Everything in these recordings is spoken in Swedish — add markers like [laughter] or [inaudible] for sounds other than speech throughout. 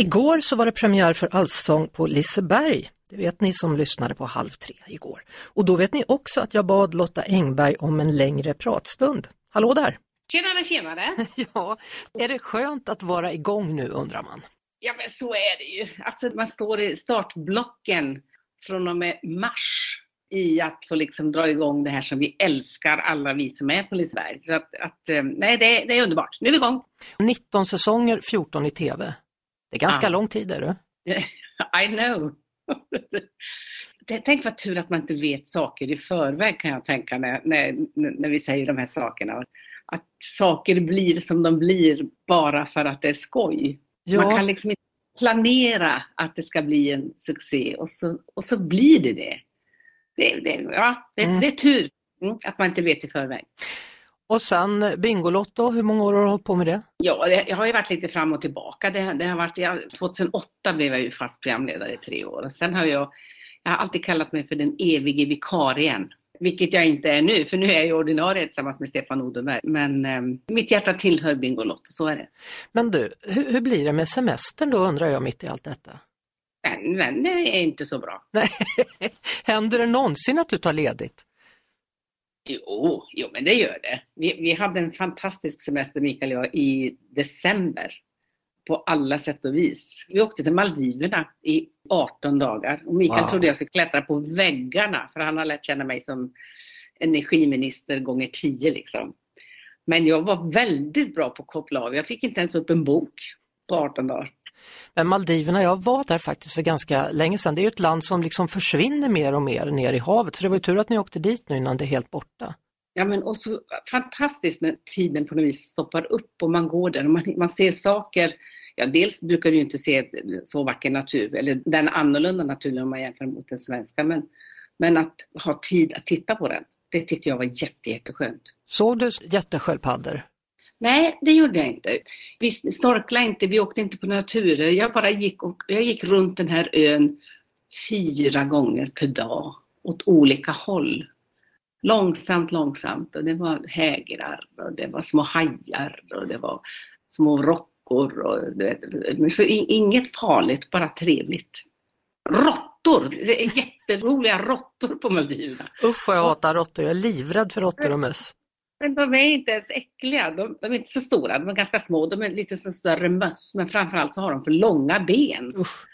Igår så var det premiär för Allsång på Liseberg. Det vet ni som lyssnade på Halv tre igår. Och då vet ni också att jag bad Lotta Engberg om en längre pratstund. Hallå där! Tjenare, tjenare! [laughs] Ja, är det skönt att vara igång nu undrar man? Ja, men så är det ju. Alltså, man står i startblocken från och med mars i att få liksom dra igång det här som vi älskar alla vi som är på Liseberg. Så att, att, eh, nej, det, det är underbart. Nu är vi igång! 19 säsonger, 14 i TV. Det är ganska Ja. lång tid är det. [laughs] I know! [laughs] Tänk vad tur att man inte vet saker i förväg kan jag tänka när, när, när vi säger de här sakerna. Att, att saker blir som de blir bara för att det är skoj. Ja. Man kan liksom inte planera att det ska bli en succé och så, och så blir det det. Det, det, ja, det, Mm. det är tur mm, att man inte vet i förväg. Och sen Bingolotto, hur många år har du hållit på med det? Ja, det, jag har ju varit lite fram och tillbaka. Det, det har varit, jag, 2008 blev jag ju fast programledare i tre år. Och sen har jag, jag har alltid kallat mig för den evige vikarien. Vilket jag inte är nu, för nu är jag ju ordinarie tillsammans med Stefan Odenberg. Men eh, mitt hjärta tillhör Bingolotto, så är det. Men du, hur, hur blir det med semestern då undrar jag mitt i allt detta? Men, men det är inte så bra. Nej. [laughs] Händer det någonsin att du tar ledigt? Jo, jo men det gör det. Vi, vi hade en fantastisk semester Mikael och jag i december. På alla sätt och vis. Vi åkte till Maldiverna i 18 dagar. Och Mikael Wow. trodde jag skulle klättra på väggarna för han har lärt känna mig som energiminister gånger 10 liksom. Men jag var väldigt bra på att koppla av. Jag fick inte ens upp en bok på 18 dagar. Men Maldiverna, jag var där faktiskt för ganska länge sedan. Det är ett land som liksom försvinner mer och mer ner i havet. Så det var ju tur att ni åkte dit nu innan det är helt borta. Ja men och så fantastiskt när tiden på något vis stoppar upp och man går där och man, man ser saker. Ja dels brukar du inte se så vacker natur, eller den annorlunda naturen om man jämför mot den svenska, men, men att ha tid att titta på den, det tyckte jag var jätte, jätteskönt. Såg du jättesköldpaddor? Nej, det gjorde jag inte. Vi snorklade inte, vi åkte inte på några turer. Jag bara gick, och, jag gick runt den här ön fyra gånger per dag åt olika håll. Långsamt, långsamt och det var hägrar och det var små hajar och det var små rockor och vet, så inget farligt, bara trevligt. Råttor! Det är jätteroliga råttor på Maldiverna. Usch vad jag hatar råttor, jag är livrädd för råttor och möss. Men de är inte ens äckliga. De, de är inte så stora, de är ganska små. De är lite som större möss, men framförallt så har de för långa ben. Usch.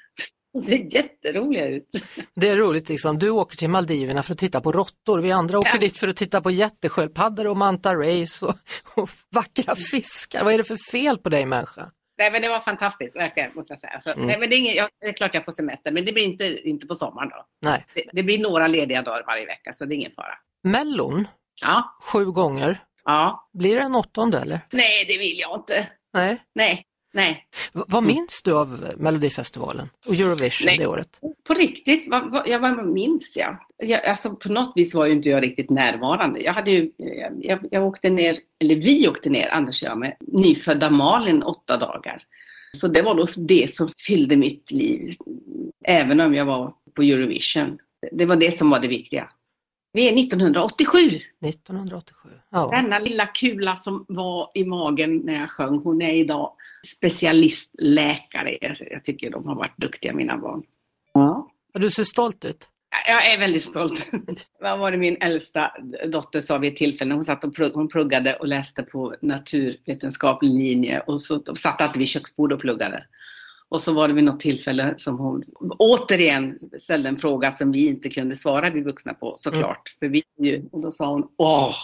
De ser jätteroliga ut. Det är roligt liksom, du åker till Maldiverna för att titta på råttor, vi andra åker Ja. dit för att titta på jättesköldpaddor och manta rays och, och vackra fiskar. Vad är det för fel på dig människa? Nej men det var fantastiskt, verkligen, måste jag säga. Så, nej, men det, är inget, ja, det är klart jag får semester, men det blir inte, inte på sommaren då. Nej. Det, det blir några lediga dagar varje vecka, så det är ingen fara. Mellon, Ja, sju gånger. ja. Blir det en åttonde eller? Nej, det vill jag inte. Nej. Nej, nej. V- vad minns du av Melodifestivalen och Eurovision Nej. det året? På riktigt, vad, vad, ja, vad minns jag? jag? Alltså på något vis var ju inte jag riktigt närvarande. Jag hade ju, jag, jag, jag åkte ner, eller vi åkte ner, Anders och jag, med nyfödda Malin åtta dagar. Så det var nog det som fyllde mitt liv, även om jag var på Eurovision. Det var det som var det viktiga. Vi är 1987. 1987. Ja. Denna lilla kula som var i magen när jag sjöng, hon är idag specialistläkare. Jag, tycker de har varit duktiga mina barn. Ja. Du ser stolt ut. Jag är väldigt stolt. [laughs] Vad var det min äldsta dotter sa vid ett tillfälle när hon satt och plugg, hon pluggade och läste på naturvetenskaplig linje och så satt alltid vid köksbordet och pluggade. Och så var det vid något tillfälle som hon återigen ställde en fråga som vi inte kunde svara vi vuxna på såklart. För vi ju, och då sa hon Åh,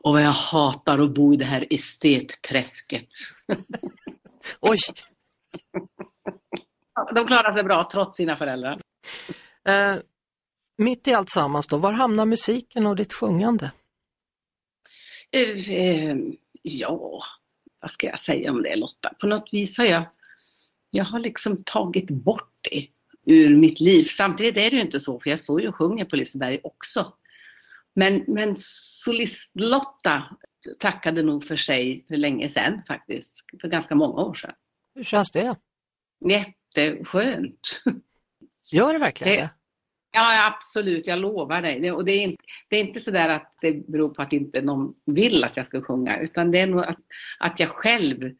och vad jag hatar att bo i det här estetträsket. [laughs] Oj! De klarar sig bra trots sina föräldrar. Eh, mitt i allt sammans då, var hamnar musiken och ditt sjungande? Eh, eh, ja, vad ska jag säga om det Lotta? På något vis har jag, jag har liksom tagit bort ur mitt liv. Samtidigt är det ju inte så, för jag står ju och sjunger på Liseberg också. Men, men solist-Lotta tackade nog för sig för länge sedan faktiskt, för ganska många år sedan. Hur känns det? Jätteskönt. Gör det verkligen Det- det? Ja, absolut, jag lovar dig. Det, och det, är inte, det är inte så där att det beror på att inte någon vill att jag ska sjunga, utan det är nog att, att jag själv...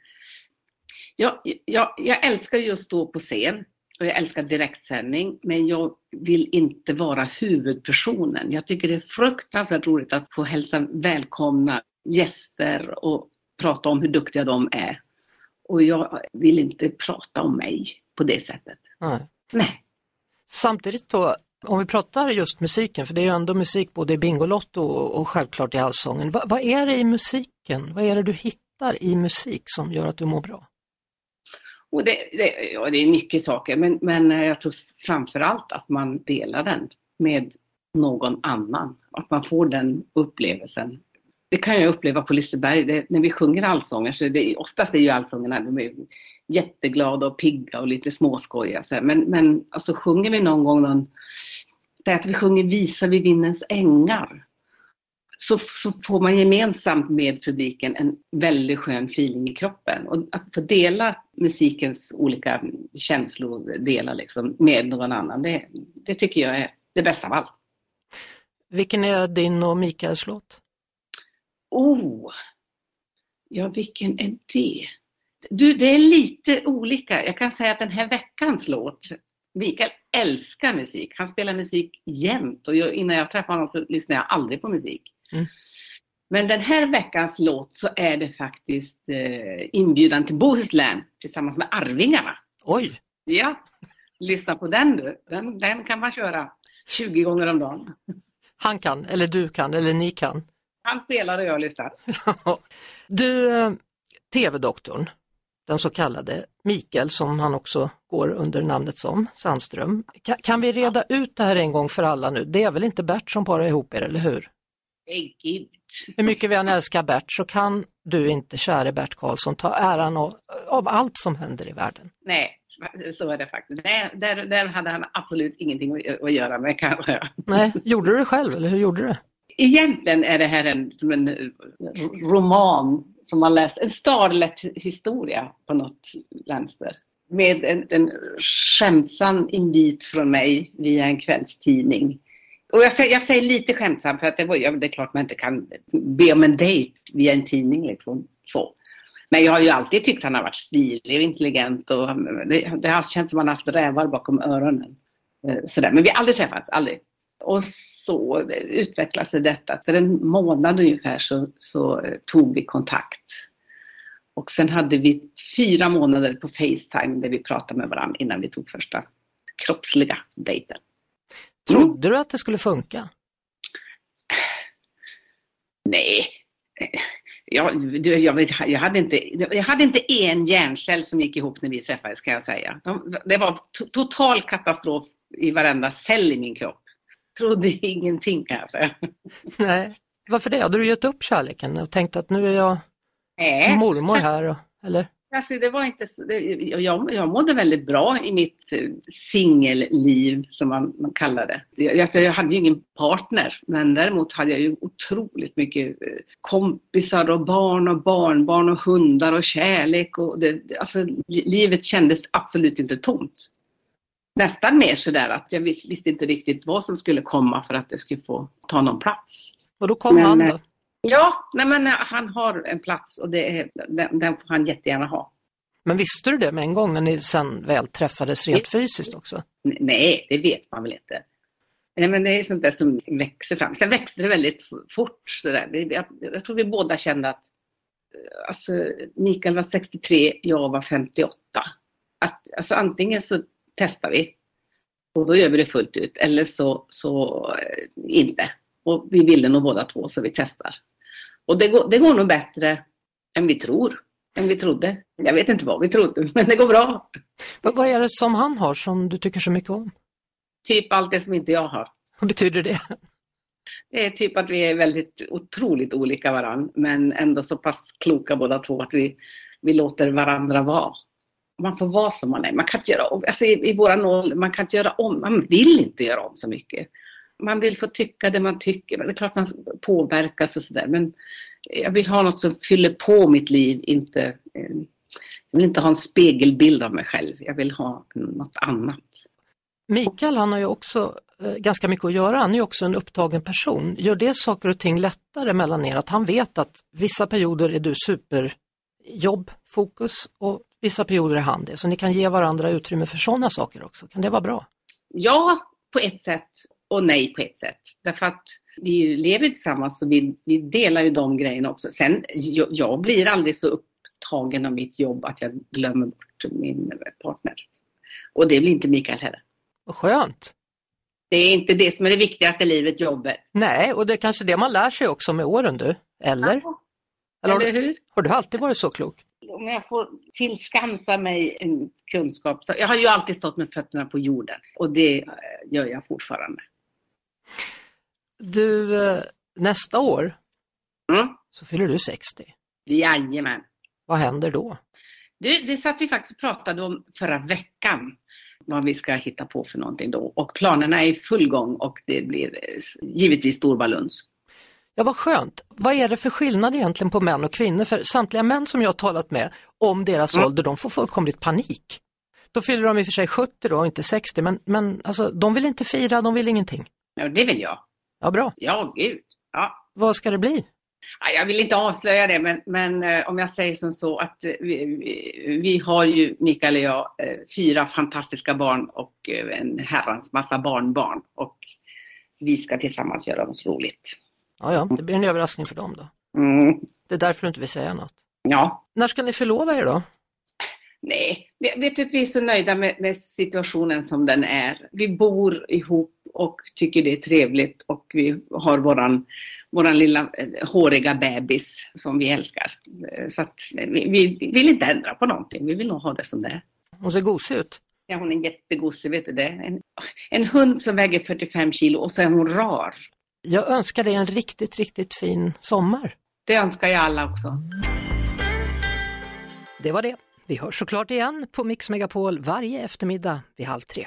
Jag, jag, jag älskar ju att stå på scen och jag älskar direktsändning, men jag vill inte vara huvudpersonen. Jag tycker det är fruktansvärt roligt att få hälsa välkomna gäster och prata om hur duktiga de är. Och jag vill inte prata om mig på det sättet. Nej. Nej. Samtidigt då, om vi pratar just musiken, för det är ju ändå musik både i Bingolotto och, självklart i Allsången. Va, vad är det i musiken? Vad är det du hittar i musik som gör att du mår bra? Och det, det, ja, det är mycket saker, men, men eh, jag tror framförallt att man delar den med någon annan. Att man får den upplevelsen. Det kan jag uppleva på Liseberg. Det, när vi sjunger allsånger så det, oftast är ju allsångerna de är jätteglada och pigga och lite småskojiga. så. Men, men alltså sjunger vi någon gång någon, säg att vi sjunger Visa vid vindens ängar. Så, så får man gemensamt med publiken en väldigt skön feeling i kroppen. Och att få dela musikens olika känslodelar liksom med någon annan, det, det tycker jag är det bästa av allt. Vilken är din och Mikaels låt? Oh! Ja, vilken är det? Du, det är lite olika. Jag kan säga att den här veckans låt, Mikael älskar musik. Han spelar musik jämt och jag, innan jag träffade honom så lyssnade jag aldrig på musik. Mm. Men den här veckans låt så är det faktiskt eh, inbjudan till Bohuslän tillsammans med Arvingarna. Oj, Ja, lyssna på den du. Den, den kan man köra 20 gånger om dagen. han kan, eller du kan, eller ni kan. Han spelar och jag lyssnar. [laughs] Du, eh, TV-doktorn, den så kallade Mikael som han också går under namnet som, Sandström. Kan, kan vi reda ut det här en gång för alla nu? Det är väl inte Bert som parar ihop er, eller hur? Gud. Hur mycket vi än älskar Bert så kan du inte, käre Bert Karlsson, ta äran av, av allt som händer i världen. Nej, så är det faktiskt. Nej, där, där hade han absolut ingenting att- att göra med kanske. Nej, gjorde du det själv eller hur gjorde du det? Egentligen är det här en, som en eh, roman som man läst, en starlätt historia på något vänster. Med en, en skämtsam invit från mig via en kvällstidning. Och jag säger, jag säger lite skämtsamt, för att det, var, ja, det är klart man inte kan be om en dejt via en tidning. Liksom, så. Men jag har ju alltid tyckt han har varit stilig och intelligent och det, det har känts som att han har haft rävar bakom öronen. Eh, sådär. Men vi har aldrig träffats, aldrig. Och så utvecklade sig detta. För en månad ungefär så, så eh, tog vi kontakt. Och sen hade vi fyra månader på Facetime där vi pratade med varandra innan vi tog första kroppsliga dejten. Trodde du att det skulle funka? Nej. Jag, jag, vet, jag, hade inte, jag hade inte en hjärncell som gick ihop när vi träffades kan jag säga. De, det var to, total katastrof i varenda cell i min kropp. Trodde ingenting kan jag säga. [laughs] Nej. Varför det? Hade du gett upp kärleken och tänkt att nu är jag Nej. mormor här? Och, eller? Alltså, det var inte, det, jag, jag mådde väldigt bra i mitt eh, singelliv, som man, man kallar det. Jag, alltså, jag hade ju ingen partner, men däremot hade jag ju otroligt mycket eh, kompisar och barn och barnbarn och hundar och kärlek. Och det, alltså, li- livet kändes absolut inte tomt. Nästan mer sådär att jag vis- visste inte riktigt vad som skulle komma för att det skulle få ta någon plats. Och då kom Men, han eh, då? Ja, nej, men eh, han har en plats och det den, den får han jättegärna ha. Men visste du det med en gång när ni sen väl träffades rent fysiskt också? Nej, det vet man väl inte. Nej, men det är sånt där som växer fram. Sen växte det väldigt fort. Så där. Jag, jag tror vi båda kände att eh, alltså, Mikael var 63, jag var 58. Att, alltså, antingen så testar vi och då gör vi det fullt ut eller så, så eh, inte. Och vi ville nog båda två så vi testar. Och det går, det går nog bättre än vi tror. Än vi trodde. Jag vet inte vad vi trodde, [laughs] men det går bra. Vad, vad är det som han har som du tycker så mycket om? Typ allt det som inte jag har. Vad betyder det? Det är typ att vi är väldigt otroligt olika varann men ändå så pass kloka båda två att vi, vi låter varandra vara. man får vara som man är. Man kan inte göra om, alltså i, i våran ålder, man kan inte göra om, man vill inte göra om så mycket. Man vill få tycka det man tycker, det är klart man påverkas och sådär. Men jag vill ha något som fyller på mitt liv, inte eh, jag vill inte ha en spegelbild av mig själv, jag vill ha något annat. Mikael han har ju också eh, ganska mycket att göra, han är ju också en upptagen person. Gör det saker och ting lättare mellan er? Att han vet att vissa perioder är du superjobb, fokus och vissa perioder är han det. Så ni kan ge varandra utrymme för sådana saker också. Kan det vara bra? Ja, på ett sätt och nej på ett sätt. Därför att vi lever tillsammans och vi, vi delar ju de grejerna också. Sen, jag, jag blir aldrig så upptagen av mitt jobb att jag glömmer bort min partner. Och det blir inte Mikael heller. Vad skönt! Det är inte det som är det viktigaste i livet, jobbet. Nej, och det är kanske det man lär sig också med åren du, eller? Ja, Eller eller hur? har du alltid varit så klok? Om jag får tillskansa mig en kunskap. Så jag har ju alltid stått med fötterna på jorden och det eh, gör jag fortfarande. Du, eh, nästa år Mm. så fyller du 60. Jajamän. Vad händer då? Du, det satt vi faktiskt och pratade om förra veckan. Vad vi ska hitta på för någonting då. Och planerna är i full gång och det blir eh, givetvis storbaluns. Ja, vad skönt. Vad är det för skillnad egentligen på män och kvinnor? För samtliga män som jag har talat med om deras Mm. ålder, de får fullkomligt panik. Då fyller de i och för sig 70 då, inte 60, men, men alltså, de vill inte fira, de vill ingenting. Ja, det vill jag. Ja, bra. Ja, gud. Ja. Vad ska det bli? Ja, Jag vill inte avslöja det, men, men eh, om jag säger som så att eh, vi, vi, vi har ju, Mikael och jag, eh, fyra fantastiska barn och en herrans massa barnbarn. Och vi ska tillsammans göra något roligt. Ja, ja, det blir en överraskning för dem då. Mm. Det är därför du inte vill säga något. Ja, När ska ni förlova er då? nej, vet du vi är så nöjda med, med situationen som den är. Vi bor ihop och tycker det är trevligt och vi har våran, våran lilla eh, håriga bebis som vi älskar. Eh, Så att vi, vi vill inte ändra på någonting, vi vill nog ha det som det är. Hon ser gosig ut. Ja, hon är jättegosig, vet du det? En, en hund som väger 45 kilo och så är hon rar. Jag önskar dig en riktigt, riktigt fin sommar. Det önskar jag alla också. Det var det. Vi hörs såklart igen på Mix Megapol varje eftermiddag vid halv tre.